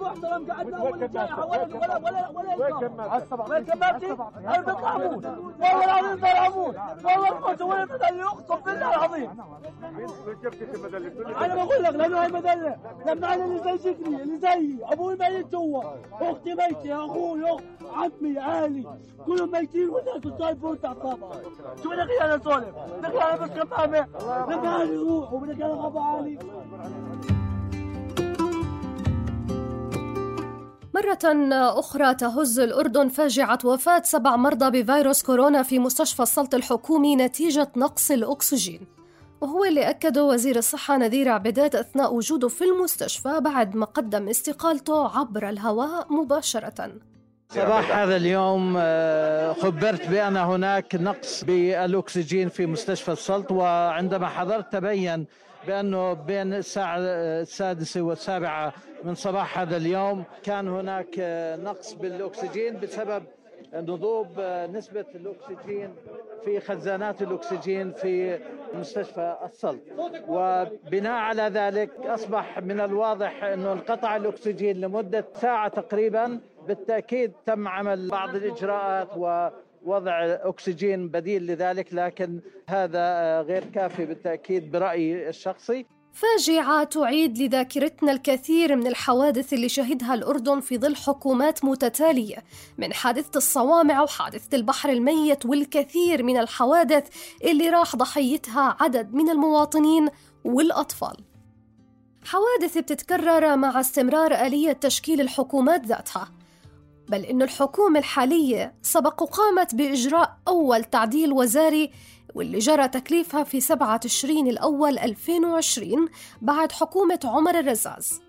الجائحه ولا ولا ولا ولا وين كملتي؟ أنا بطلع أموت والله العظيم بطلع أموت والله الموت ولا مدلي اقسم بالله العظيم أنا بقول لك لأنه هاي مدلة لما أنا اللي زي شكلي اللي زيي. أبوي ميت جوا. أختي ميتة. أخوي اخت عمي أهلي. كلهم ميتين. والناس تحت طابع شو بدك أنا اسولف؟ بدك أنا بس كمامة بدك أنا روح وبدك أنا غابة عالي مرة أخرى تهز الأردن فاجعة وفاة سبع مرضى بفيروس كورونا في مستشفى السلط الحكومي نتيجة نقص الأكسجين. وهو اللي أكده وزير الصحة نذير عبيدات أثناء وجوده في المستشفى بعد ما قدم استقالته عبر الهواء مباشرة. صباح هذا اليوم آه، خبرت بأن هناك نقص بالأكسجين في مستشفى السلط وعندما حضرت تبين بأنه بين الساعة السادسة والسابعة من صباح هذا اليوم كان هناك نقص بالأكسجين بسبب نضوب نسبة الأكسجين في خزانات الأكسجين في مستشفى السلط وبناء على ذلك أصبح من الواضح أنه انقطع الأكسجين لمدة ساعة تقريبا. بالتأكيد تم عمل بعض الإجراءات ووضع أكسجين بديل لذلك لكن هذا آه، غير كافي بالتأكيد برأيي الشخصي. فاجعة تعيد لذاكرتنا الكثير من الحوادث اللي شهدها الأردن في ظل حكومات متتالية من حادثة الصوامع وحادثة البحر الميت والكثير من الحوادث اللي راح ضحيتها عدد من المواطنين والأطفال. حوادث بتتكرر مع استمرار آلية تشكيل الحكومات ذاتها. بل إن الحكومة الحالية سبق وقامت بإجراء أول تعديل وزاري واللي جرى تكليفها في 7 تشرين الأول 2020 بعد حكومة عمر الرزاز.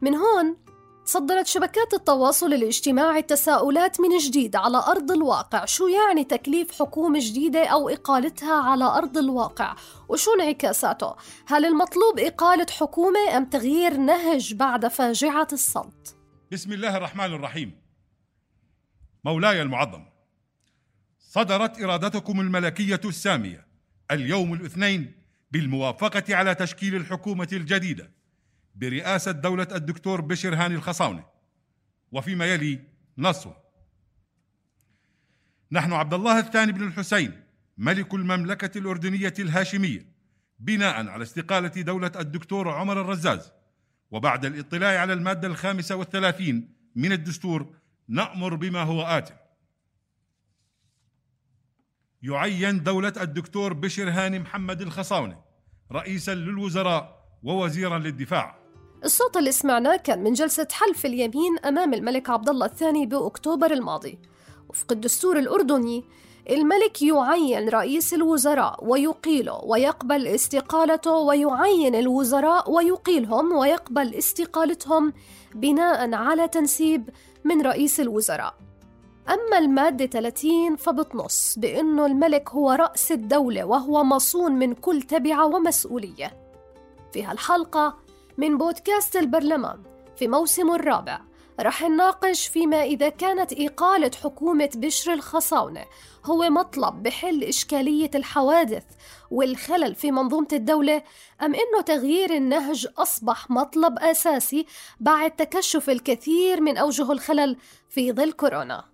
من هون صدرت شبكات التواصل الاجتماعي التساؤلات من جديد على أرض الواقع. شو يعني تكليف حكومة جديدة أو إقالتها على أرض الواقع؟ وشو انعكاساته؟ هل المطلوب إقالة حكومة أم تغيير نهج بعد فاجعة السلط بسم الله الرحمن الرحيم. مولاي المعظم صدرت إرادتكم الملكية السامية اليوم الاثنين بالموافقة على تشكيل الحكومة الجديدة برئاسة دولة الدكتور بشر هاني الخصاونة وفيما يلي نصه. نحن عبد الله الثاني بن الحسين ملك المملكة الأردنية الهاشمية بناء على استقالة دولة الدكتور عمر الرزاز وبعد الاطلاع على المادة الخامسة والثلاثين من الدستور نأمر بما هو ات. يعين دولة الدكتور بشر هاني محمد الخصاونة رئيسا للوزراء ووزيرا للدفاع. الصوت اللي سمعناه كان من جلسة حلف اليمين أمام الملك عبد الله الثاني بأكتوبر الماضي. وفق الدستور الأردني الملك يعين رئيس الوزراء ويقيله ويقبل استقالته ويعين الوزراء ويقيلهم ويقبل استقالتهم بناء على تنسيب من رئيس الوزراء. أما المادة 30 فبتنص بأنه الملك هو رأس الدولة وهو مصون من كل تبعة ومسؤولية. في هالحلقة من بودكاست البرلمان في موسمه الرابع. رح نناقش فيما إذا كانت إقالة حكومة بشر الخصاونة هو مطلب بحل إشكالية الحوادث والخلل في منظومة الدولة أم إنه تغيير النهج أصبح مطلب أساسي بعد تكشف الكثير من أوجه الخلل في ظل كورونا؟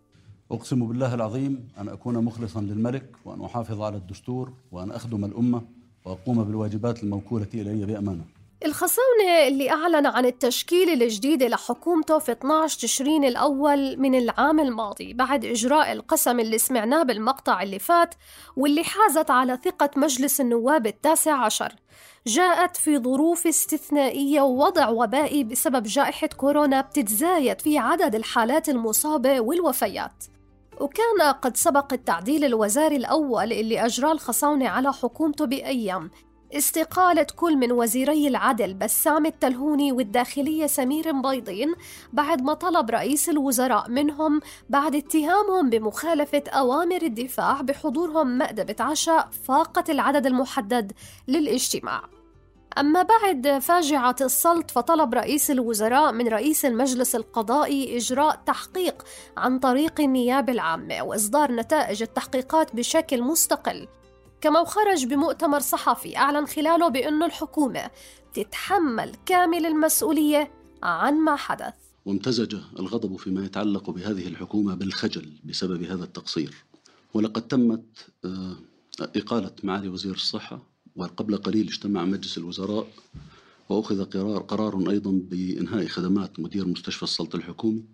أقسم بالله العظيم أن أكون مخلصا للملك وأن أحافظ على الدستور وأن أخدم الأمة وأقوم بالواجبات الموكولة إلي بأمانة. الخصاونة اللي أعلن عن التشكيل الجديد لحكومته في 12 تشرين الأول من العام الماضي بعد إجراء القسم اللي سمعناه بالمقطع اللي فات واللي حازت على ثقة مجلس النواب التاسع عشر. جاءت في ظروف استثنائية ووضع وبائي بسبب جائحة كورونا بتتزايد في عدد الحالات المصابة والوفيات. وكان قد سبق التعديل الوزاري الأول اللي أجراه الخصاونة على حكومته بأيام. استقالة كل من وزيري العدل بسام التلهوني والداخلية سمير مبيضين بعد ما طلب رئيس الوزراء منهم بعد اتهامهم بمخالفة أوامر الدفاع بحضورهم مأدبة عشاء فاقت العدد المحدد للاجتماع. أما بعد فاجعة السلط فطلب رئيس الوزراء من رئيس المجلس القضائي إجراء تحقيق عن طريق النيابة العامة وإصدار نتائج التحقيقات بشكل مستقل. كما خرج بمؤتمر صحفي أعلن خلاله بأن الحكومة تتحمل كامل المسؤولية عن ما حدث. وامتزج الغضب فيما يتعلق بهذه الحكومة بالخجل بسبب هذا التقصير. ولقد تمت آه، إقالة معالي وزير الصحة وقبل قليل اجتمع مجلس الوزراء وأخذ قرار, قرار أيضا بإنهاء خدمات مدير مستشفى السلط الحكومي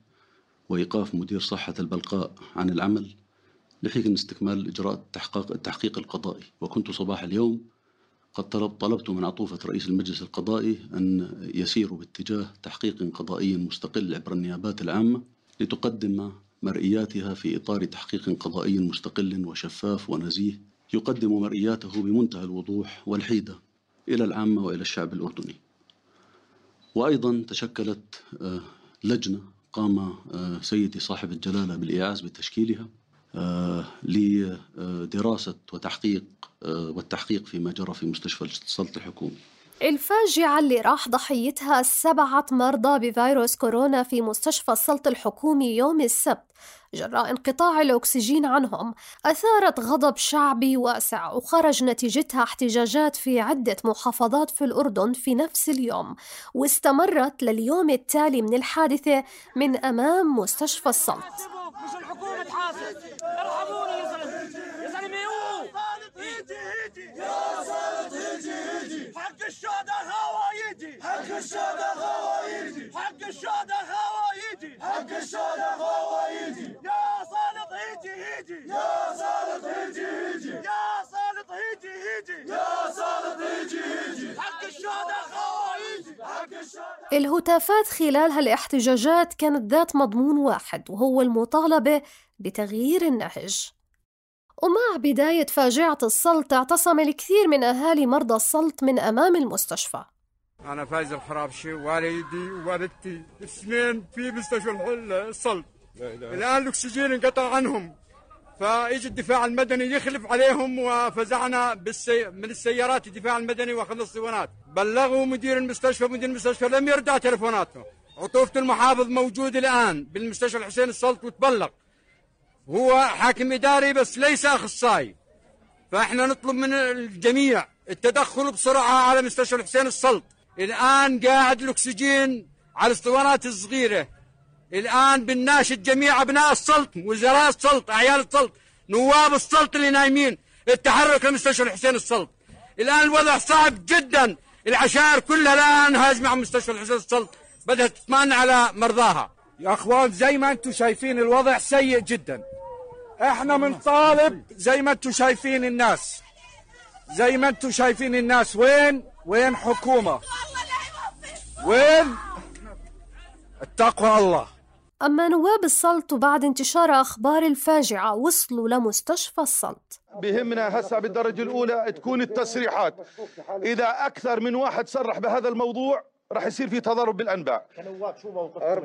وإيقاف مدير صحة البلقاء عن العمل. لحين استكمال إجراء التحقيق, التحقيق القضائي وكنت صباح اليوم قد طلب طلبت من عطوفة رئيس المجلس القضائي أن يسيروا باتجاه تحقيق قضائي مستقل عبر النيابات العامة لتقدم مرئياتها في إطار تحقيق قضائي مستقل وشفاف ونزيه. يقدم مرئياته بمنتهى الوضوح والحيدة إلى العامة وإلى الشعب الأردني. وأيضا تشكلت آه، لجنة قام آه، سيدي صاحب الجلالة بالإيعاز بتشكيلها. لدراسة وتحقيق آه، والتحقيق فيما جرى في مستشفى السلط الحكومي الفاجعة اللي راح ضحيتها سبعة مرضى بفيروس كورونا في مستشفى السلط الحكومي يوم السبت جراء انقطاع الأكسجين عنهم أثارت غضب شعبي واسع وخرج نتيجتها احتجاجات في عدة محافظات في الأردن في نفس اليوم واستمرت لليوم التالي من الحادثة من أمام مستشفى السلط. مش الحكومة تحاسب. ارحمونا يا زلمة. يا زلمة هيجي هيجي. يا صالح هيجي هيجي. حق الشهداء خوايجي حق الشهداء خوايجي حق الشهداء خوايجي حق الشهداء خوايجي يا صالح هيجي هيجي. يا صالح هيجي هيجي يا صالح هيجي هيجي يا صالح هيجي هيجي حق الشهداء خوايجي حق الشهداء الهتافات خلال هالاحتجاجات كانت ذات مضمون واحد وهو المطالبة بتغيير النهج. ومع بداية فاجعة السلط اعتصم الكثير من أهالي مرضى السلط من أمام المستشفى. أنا فايز الخرابشي والدي ووالدتي اثنين في مستشفى السلط. الآن الأكسجين انقطع عنهم. فاجى الدفاع المدني يخلف عليهم وفزعنا بالسي... من السيارات الدفاع المدني واخذنا الصوانات بلغوا مدير المستشفى مدير المستشفى لم يردع تلفوناتهم عطوفة المحافظ موجود الآن بالمستشفى الحسين السلط وتبلغ. هو حاكم إداري بس ليس أخصائي. فإحنا نطلب من الجميع التدخل بسرعة على مستشفى الحسين السلط الآن قاعد الأكسجين على الاسطوانات الصغيرة. الآن بناشد جميع أبناء السلط وزراء السلط أعيان السلط نواب السلط اللي نايمين التحرك لمستشفى الحسين السلط. الآن الوضع صعب جدا. العشائر كلها الآن هاجمة على مستشفى الحسين السلط بدها تطمئن على مرضاها. يا أخوان زي ما أنتم شايفين الوضع سيء جدا. إحنا بنطالب زي ما أنتم شايفين الناس. زي ما أنتم شايفين الناس. وين؟ وين حكومة؟ وين؟ اتقوا الله. أما نواب السلط وبعد انتشار أخبار الفاجعة وصلوا لمستشفى السلط بهمنا هسه بالدرجة الأولى تكون التصريحات إذا أكثر من واحد صرح بهذا الموضوع راح يصير في تضارب بالأنباء.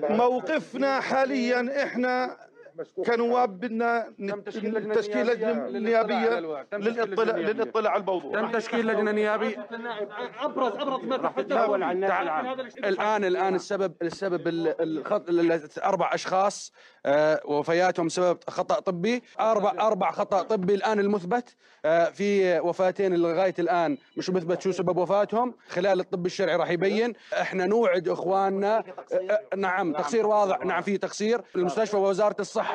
موقفنا حاليا إحنا كنواب بدنا تشكيل لجنة نيابية للإطلاع للاطلاع على الموضوع. تم تشكيل لجنة نيابية. ابرز أبرز ما تتداول عن الان الآن السبب السبب الخط أربع أشخاص آه، وفياتهم بسبب خطأ طبي. أربع أربع خطأ طبي الآن المثبت. آه، في وفاتين لغاية الآن مش مثبت شو سبب وفاتهم. خلال الطب الشرعي راح يبين. إحنا نوعد إخواننا. آه، نعم تقصير واضح. نعم في تقصير. المستشفى ووزارة الصحة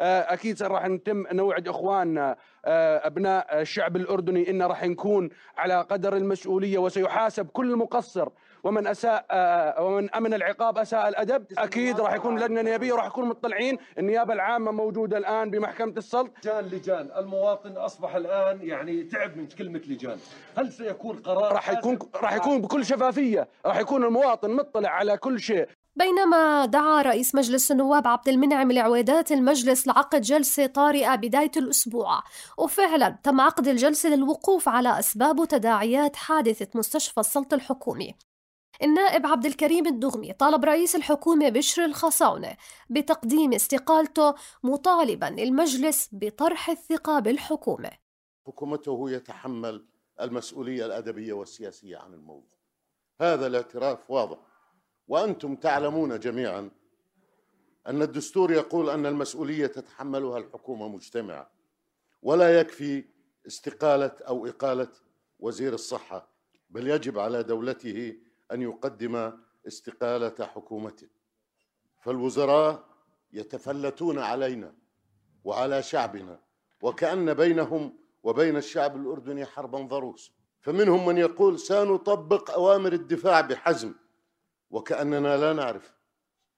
أكيد راح نتم نوعد اخواننا أبناء الشعب الأردني إن راح نكون على قدر المسؤولية وسيحاسب كل مقصر. ومن أساء آه، ومن أمن العقاب أساء الأدب. أكيد راح يكون لجنة نيابية وراح يكون مطلعين. النيابة العامة موجودة الآن بمحكمة السلط لجان لجان. المواطن أصبح الآن يعني تعب من كلمة لجان. هل سيكون قرار راح يكون راح يكون بكل شفافية. راح يكون المواطن مطلع على كل شيء. بينما دعا رئيس مجلس النواب عبد المنعم العويدات المجلس لعقد جلسة طارئة بداية الأسبوع. وفعلا تم عقد الجلسة للوقوف على أسباب وتداعيات حادثة مستشفى السلط الحكومي. النائب عبد الكريم الدغمي طالب رئيس الحكومة بشر الخصاونة بتقديم استقالته مطالبا المجلس بطرح الثقة بالحكومة. حكومته يتحمل المسؤولية الأدبية والسياسية عن الموضوع. هذا الاعتراف واضح. وأنتم تعلمون جميعا أن الدستور يقول أن المسؤولية تتحملها الحكومة مجتمعة ولا يكفي استقالة أو إقالة وزير الصحة بل يجب على دولته أن يقدم استقالة حكومته فالوزراء يتفلتون علينا وعلى شعبنا وكأن بينهم وبين الشعب الأردني حربا ضروس. فمنهم من يقول سنطبق أوامر الدفاع بحزم. وكأننا لا نعرف.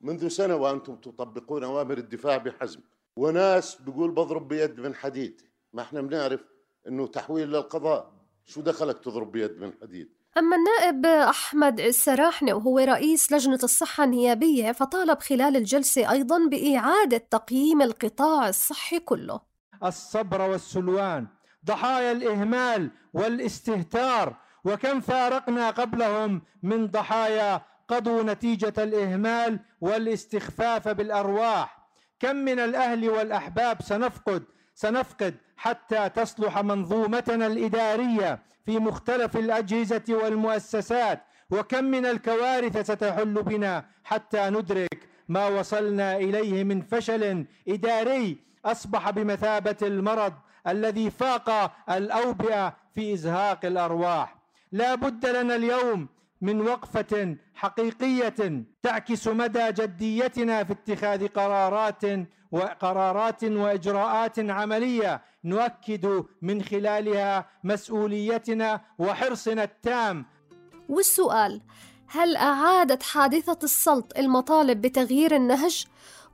منذ سنة وأنتم تطبقون أوامر الدفاع بحزم. وناس بيقول بضرب بيد من حديد. ما إحنا بنعرف إنه تحويل للقضاء. شو دخلك تضرب بيد من حديد؟ أما النائب أحمد السراحنة وهو رئيس لجنة الصحة النيابية فطالب خلال الجلسة أيضا بإعادة تقييم القطاع الصحي كله. الصبر والسلوان ضحايا الإهمال والاستهتار وكم فارقنا قبلهم من ضحايا قضوا نتيجة الإهمال والاستخفاف بالأرواح. كم من الأهل والأحباب سنفقد سنفقد حتى تصلح منظومتنا الإدارية في مختلف الأجهزة والمؤسسات. وكم من الكوارث ستحل بنا حتى ندرك ما وصلنا إليه من فشل إداري. أصبح بمثابة المرض الذي فاق الأوبئة في إزهاق الأرواح. لا بد لنا اليوم من وقفة حقيقية تعكس مدى جديتنا في اتخاذ قرارات وقرارات وإجراءات عملية نؤكد من خلالها مسؤوليتنا وحرصنا التام. والسؤال هل أعادت حادثة السلط المطالب بتغيير النهج؟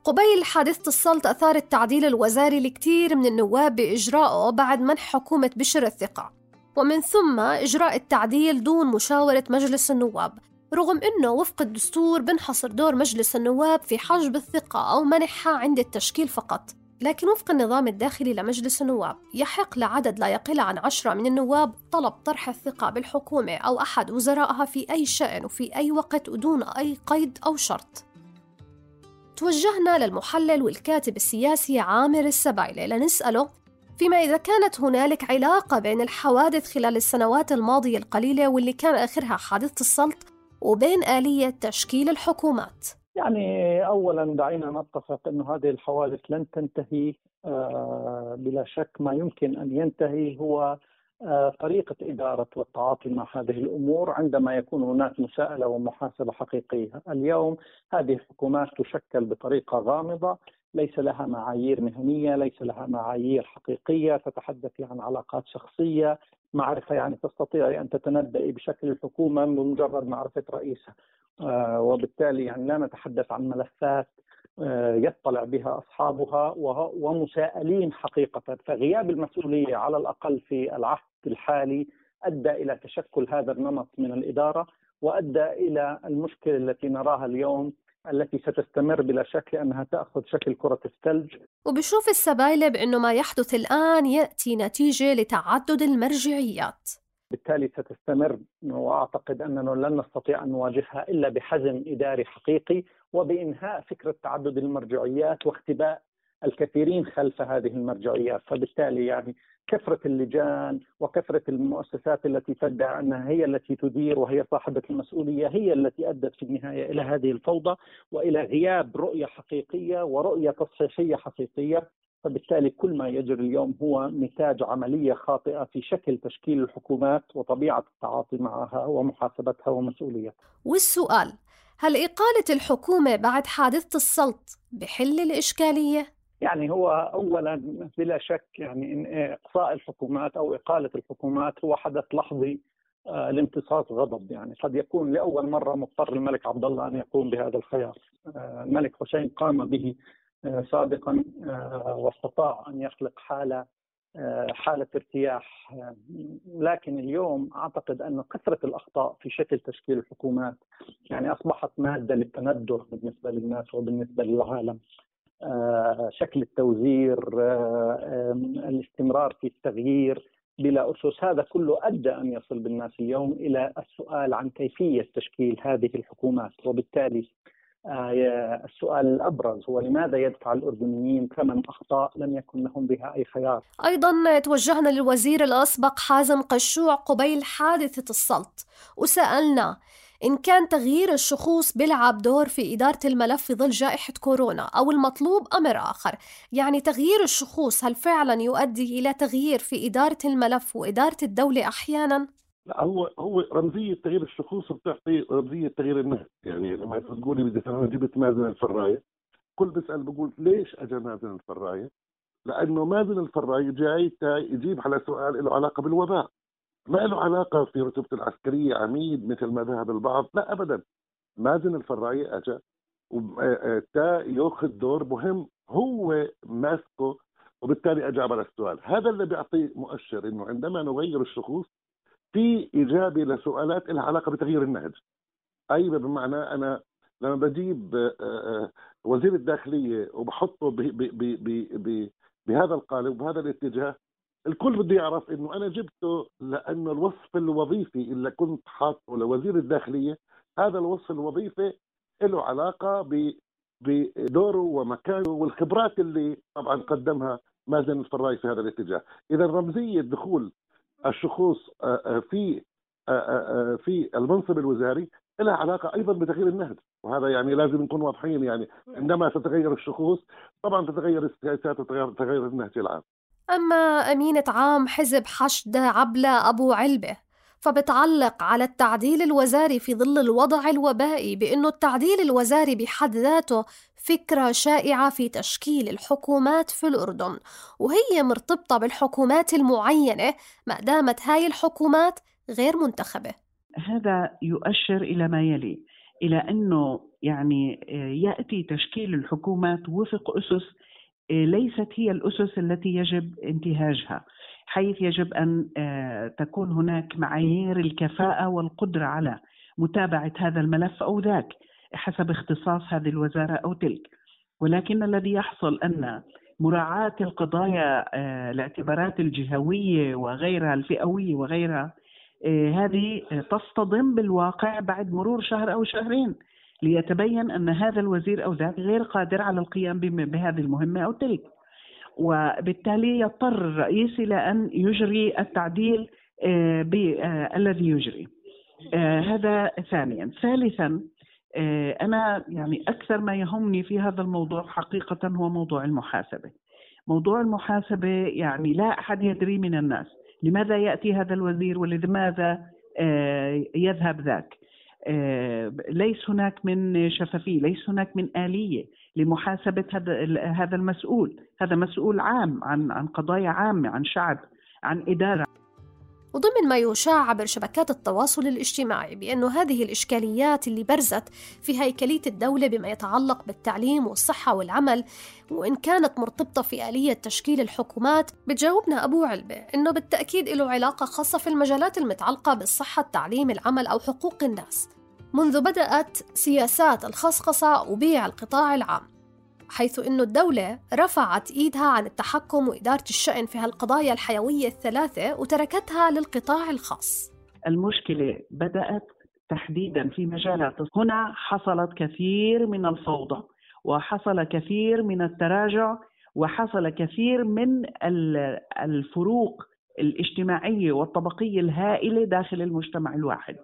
قبيل حادثة السلط أثار التعديل الوزاري لكثير من النواب بإجرائه بعد منح حكومة بشر الثقة. ومن ثم إجراء التعديل دون مشاورة مجلس النواب رغم أنه وفق الدستور بنحصر دور مجلس النواب في حجب الثقة أو منحها عند التشكيل فقط لكن وفق النظام الداخلي لمجلس النواب يحق لعدد لا يقل عن عشرة من النواب طلب طرح الثقة بالحكومة أو أحد وزرائها في أي شأن وفي أي وقت ودون أي قيد أو شرط. توجهنا للمحلل والكاتب السياسي عامر السبايلة لنسأله فيما إذا كانت هنالك علاقة بين الحوادث خلال السنوات الماضية القليلة واللي كان آخرها حادثة السلط وبين آلية تشكيل الحكومات. يعني اولا دعينا نتفق إنه هذه الحوادث لن تنتهي آه، بلا شك. ما يمكن أن ينتهي هو آه، طريقة إدارة والتعاطي مع هذه الأمور عندما يكون هناك مساءلة ومحاسبة حقيقية. اليوم هذه الحكومات تشكل بطريقة غامضة ليس لها معايير مهنية ليس لها معايير حقيقية تتحدث عن علاقات شخصية معرفة يعني تستطيع أن تتنبئي بشكل الحكومة بمجرد معرفة رئيسها. آه، وبالتالي يعني لا نتحدث عن ملفات آه، يطلع بها أصحابها ومساءلين حقيقة. فغياب المسؤولية على الأقل في العهد الحالي أدى إلى تشكل هذا النمط من الإدارة وأدى إلى المشكلة التي نراها اليوم التي ستستمر بلا شك لأنها تأخذ شكل كرة الثلج. وبشوف السبايلة بأنه ما يحدث الآن يأتي نتيجة لتعدد المرجعيات. بالتالي ستستمر وأعتقد أننا لن نستطيع أن نواجهها إلا بحزم إداري حقيقي وبإنهاء فكرة تعدد المرجعيات واختباء الكثيرين خلف هذه المرجعيات فبالتالي يعني كثرة اللجان وكثرة المؤسسات التي تدعي أنها هي التي تدير وهي صاحبة المسؤولية هي التي أدت في النهاية إلى هذه الفوضى وإلى غياب رؤية حقيقية ورؤية تصحيحية حقيقية فبالتالي كل ما يجري اليوم هو نتاج عملية خاطئة في شكل تشكيل الحكومات وطبيعة التعاطي معها ومحاسبتها ومسؤوليتها والسؤال هل إقالة الحكومة بعد حادثة السلط بحل الإشكالية؟ يعني هو اولا بلا شك يعني إن إقصاء الحكومات أو إقالة الحكومات هو حدث لحظي آه، لامتصاص غضب. يعني قد يكون لأول مرة مضطر الملك عبد الله أن يقوم بهذا الخيار. آه، الملك حسين قام به آه، سابقا واستطاع أن يخلق حالة حالة ارتياح. لكن اليوم أعتقد أن كثرة الأخطاء في شكل تشكيل الحكومات يعني أصبحت مادة للتندر بالنسبة للناس وبالنسبة للعالم. شكل التوزير الاستمرار في التغيير بلا أسس. هذا كله أدى أن يصل بالناس اليوم إلى السؤال عن كيفية تشكيل هذه الحكومات. وبالتالي آه، السؤال الأبرز هو لماذا يدفع الأردنيين ثمن أخطاء لم يكن لهم بها أي خيار. أيضا توجهنا للوزير الأسبق حازم قشوع قبيل حادثة السلط. وسألنا إن كان تغيير الشخوص بيلعب دور في إدارة الملف في ظل جائحة كورونا أو المطلوب أمر آخر يعني تغيير الشخوص هل فعلا يؤدي إلى تغيير في إدارة الملف وإدارة الدولة أحيانا؟ لا هو هو رمزية تغيير الشخوص بتعطي رمزية تغيير النهج يعني لما تقولي بدي أنا جبت مازن الفرايه كل بسأل بقول ليش اجى مازن الفرايه؟ لأنه مازن الفرايه جاي يجيب على سؤال له علاقة بالوباء ما له علاقة في رتبه العسكرية عميد مثل ما ذهب البعض؟ لا ابدا. مازن الفرايه اجى تا يأخذ دور مهم هو ماسكه وبالتالي اجاب على السؤال. هذا اللي بيعطي مؤشر إنه عندما نغير الشخوص في اجابه لسؤالات لها علاقة بتغيير النهج. اي بمعنى أنا لما بجيب آه، آه، وزير الداخلية وبحطه بهذا القالب وبهذا الاتجاه الكل بده يعرف إنه أنا جبته لأنه الوصف الوظيفي اللي كنت حاطه لوزير الداخلية هذا الوصف الوظيفي له علاقة بدوره ومكانه والخبرات اللي طبعا قدمها مازن الفراي في هذا الاتجاه، إذا رمزية دخول الشخوص آه، آه، في آه، في المنصب الوزاري لها علاقة أيضا بتغيير النهج وهذا يعني لازم نكون واضحين يعني عندما تتغير الشخوص طبعا تتغير السياسات وتتغير النهج العام. أما أمينة عام حزب حشد عبلة أبو علبة فبتعلق على التعديل الوزاري في ظل الوضع الوبائي بأنه التعديل الوزاري بحد ذاته فكرة شائعة في تشكيل الحكومات في الأردن وهي مرتبطة بالحكومات المعينة ما دامت هاي الحكومات غير منتخبة. هذا يؤشر إلى ما يلي إلى أنه يعني يأتي تشكيل الحكومات وفق أسس ليست هي الأسس التي يجب انتهاجها حيث يجب أن آه، تكون هناك معايير الكفاءة والقدرة على متابعة هذا الملف أو ذاك حسب اختصاص هذه الوزارة أو تلك. ولكن الذي يحصل أن مراعاة القضايا آه، الاعتبارات الجهوية وغيرها الفئوية وغيرها آه، هذه تصطدم بالواقع بعد مرور شهر أو شهرين. ليتبين أن هذا الوزير أو ذاك غير قادر على القيام بهذه المهمة أو تلك وبالتالي يضطر الرئيس إلى أن يجري التعديل آه، آه، الذي يجري. آه، هذا ثانيا. ثالثا أنا يعني أكثر ما يهمني في هذا الموضوع حقيقة هو موضوع المحاسبة. موضوع المحاسبة يعني لا أحد يدري من الناس. لماذا يأتي هذا الوزير؟ ولماذا يذهب ذاك؟ ليس هناك من شفافية ليس هناك من آلية لمحاسبة هذا هذا المسؤول. هذا مسؤول عام عن عن قضايا عامة عن شعب عن إدارة. وضمن ما يشاع عبر شبكات التواصل الاجتماعي بأن هذه الإشكاليات اللي برزت في هيكلية الدولة بما يتعلق بالتعليم والصحة والعمل وإن كانت مرتبطة في آلية تشكيل الحكومات بتجاوبنا أبو علبة إنه بالتأكيد له علاقة خاصة في المجالات المتعلقة بالصحة التعليم العمل أو حقوق الناس. منذ بدأت سياسات الخصخصة وبيع القطاع العام. حيث أن الدولة رفعت إيدها عن التحكم وإدارة الشأن في هالقضايا الحيوية الثلاثة وتركتها للقطاع الخاص. المشكلة بدأت تحديدا في مجالات. هنا حصلت كثير من الفوضى وحصل كثير من التراجع وحصل كثير من الفروق الاجتماعية والطبقية الهائلة داخل المجتمع الواحد.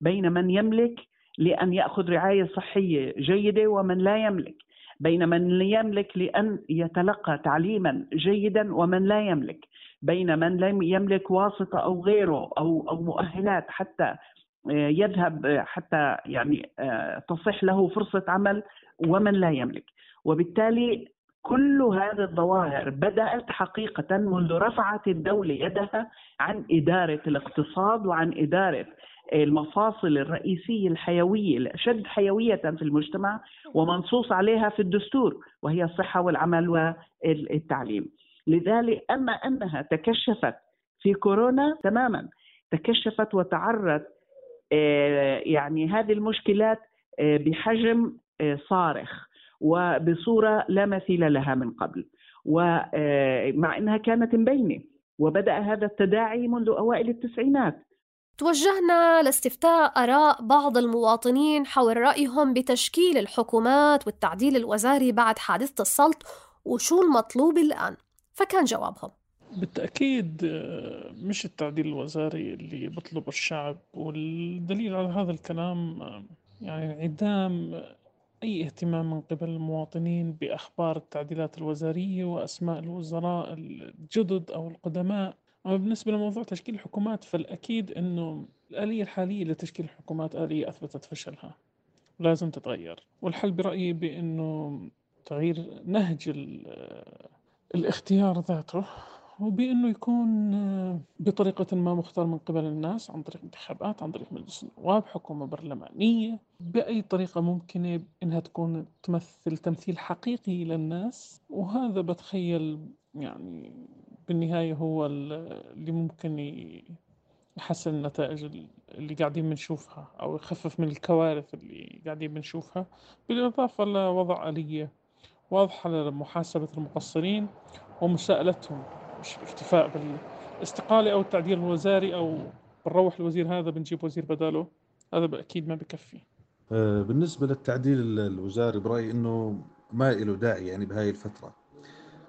بين من يملك لأن يأخذ رعاية صحية جيدة ومن لا يملك. بين من يملك لأن يتلقى تعليما جيدا ومن لا يملك. بين من لم يملك واسطة أو غيره أو, أو مؤهلات حتى آه، يذهب حتى يعني آه، تصح له فرصة عمل ومن لا يملك. وبالتالي كل هذه الظواهر بدأت حقيقة منذ رفعت الدولة يدها عن إدارة الاقتصاد وعن إدارة المفاصل الرئيسية الحيوية الأشد حيوية في المجتمع ومنصوص عليها في الدستور وهي الصحة والعمل والتعليم. لذلك أما أنها تكشفت في كورونا تماما تكشفت وتعرض آه، يعني هذه المشكلات آه، بحجم آه، صارخ وبصورة لا مثيل لها من قبل. ومع أنها كانت مبينة وبدأ هذا التداعي منذ أوائل التسعينات. توجهنا لاستفتاء آراء بعض المواطنين حول رأيهم بتشكيل الحكومات والتعديل الوزاري بعد حادثة السلط وشو المطلوب الآن. فكان جوابهم. بالتأكيد آه، مش التعديل الوزاري اللي بطلب الشعب والدليل على هذا الكلام آه، يعني انعدام أي اهتمام من قبل المواطنين بأخبار التعديلات الوزارية وأسماء الوزراء الجدد أو القدماء. أما بالنسبة لموضوع تشكيل الحكومات فالأكيد أنه الآلية الحالية لتشكيل الحكومات آلية أثبتت فشلها. ولازم تتغير. والحل برأيي بأنه تغيير نهج الاختيار ذاته وبأنه يكون آه، بطريقة ما مختار من قبل الناس عن طريق انتخابات عن طريق مجلس النواب حكومة برلمانية. بأي طريقة ممكنة إنها تكون تمثل تمثيل حقيقي للناس. وهذا بتخيل يعني بالنهاية هو اللي ممكن يحسن النتائج اللي قاعدين بنشوفها أو يخفف من الكوارث اللي قاعدين بنشوفها. بالإضافة لوضع آلية واضحة لمحاسبة المقصرين ومساءلتهم. مش الاكتفاء بالاستقالة أو التعديل الوزاري أو بنروح الوزير هذا بنجيب وزير بداله. هذا أكيد ما بكفي. آه، بالنسبة للتعديل الوزاري برأيي أنه ما له داعي يعني بهاي الفترة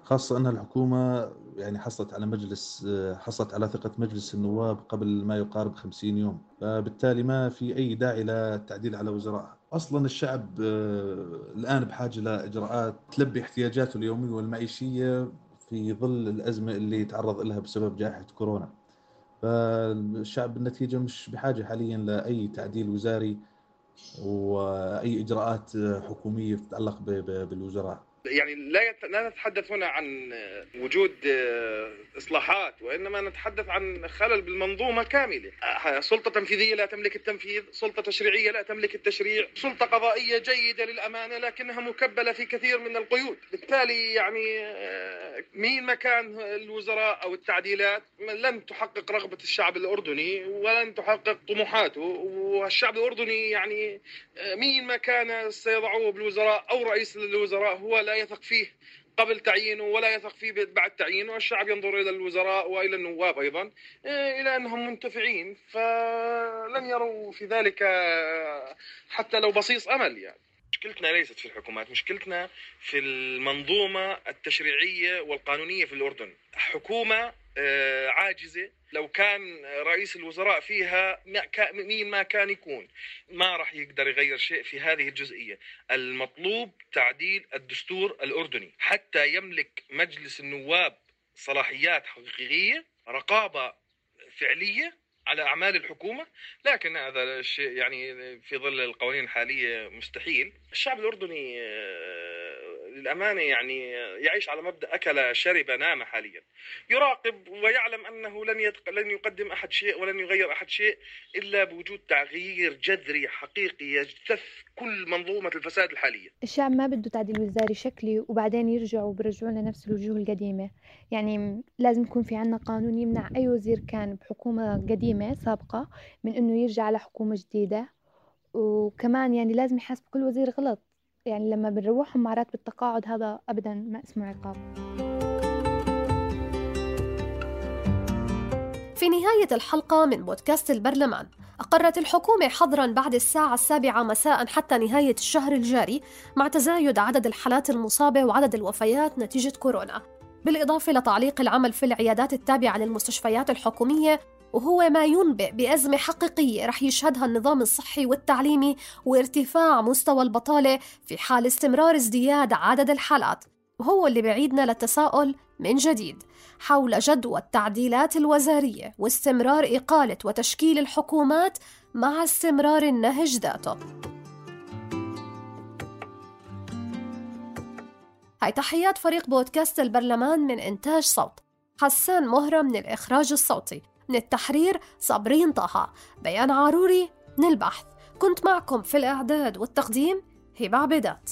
خاصة أن الحكومة يعني حصلت على مجلس حصلت على ثقة مجلس النواب قبل ما يقارب 50 يوم. فبالتالي ما في أي داعي للتعديل على وزراء أصلا الشعب الآن بحاجة لإجراءات تلبي احتياجاته اليومية والمعيشية في ظل الأزمة اللي تعرض لها بسبب جائحة كورونا. فالشعب بالنتيجة مش بحاجة حاليا لأي تعديل وزاري وأي إجراءات حكومية تتعلق بالوزراء. يعني لا. لا نتحدث هنا عن وجود آه، إصلاحات وإنما نتحدث عن خلل بالمنظومة كاملة. آه، سلطة تنفيذية لا تملك التنفيذ سلطة تشريعية لا تملك التشريع سلطة قضائية جيدة للأمانة لكنها مكبلة في كثير من القيود. بالتالي يعني آه، مين مكان الوزراء أو التعديلات؟ لن تحقق رغبة الشعب الأردني ولن تحقق طموحاته. والشعب الأردني يعني مين ما كان سيضعوه بالوزراء أو رئيس الوزراء هو لا يثق فيه قبل تعيينه ولا يثق فيه بعد تعيينه. والشعب ينظر إلى الوزراء وإلى النواب أيضا إيه، إلى أنهم منتفعين فلن يروا في ذلك حتى لو بصيص أمل يعني. مشكلتنا ليست في الحكومات مشكلتنا في المنظومة التشريعية والقانونية في الأردن. حكومة آه، عاجزة. لو كان رئيس الوزراء فيها مين ما كان يكون. ما راح يقدر يغير شيء في هذه الجزئية. المطلوب تعديل الدستور الأردني. حتى يملك مجلس النواب صلاحيات حقيقية رقابة فعلية على أعمال الحكومة لكن هذا الشيء يعني في ظل القوانين الحالية مستحيل. الشعب الأردني آه، للأمانة يعني يعيش على مبدأ أكل شرب نام حاليا. يراقب ويعلم أنه لن يتق... لن يقدم أحد شيء ولن يغير أحد شيء إلا بوجود تغيير جذري حقيقي يجتث كل منظومة الفساد الحالية. الشعب ما بده تعديل وزاري شكلي وبعدين يرجعوا بيرجعوا لنا نفس الوجوه القديمة. يعني لازم يكون في عنا قانون يمنع أي وزير كان بحكومة قديمه سابقة من إنه يرجع لحكومة جديدة. وكمان يعني لازم يحاسب كل وزير غلط. يعني لما بنروحهم مع راتب التقاعد هذا أبدا ما اسمه عقاب. في نهاية الحلقة من بودكاست البرلمان أقرت الحكومة حظرا بعد الساعة السابعة مساء حتى نهاية الشهر الجاري مع تزايد عدد الحالات المصابة وعدد الوفيات نتيجة كورونا. بالإضافة لتعليق العمل في العيادات التابعة للمستشفيات الحكومية وهو ما ينبئ بأزمة حقيقية رح يشهدها النظام الصحي والتعليمي وارتفاع مستوى البطالة في حال استمرار ازدياد عدد الحالات. وهو اللي بعيدنا للتساؤل من جديد حول جدوى التعديلات الوزارية واستمرار إقالة وتشكيل الحكومات مع استمرار النهج ذاته. هاي تحيات فريق بودكاست البرلمان من إنتاج صوت حسان مهرة من الإخراج الصوتي. من التحرير صابرين طه. بيان عاروري من البحث كنت معكم في الإعداد والتقديم هبة عبيدات.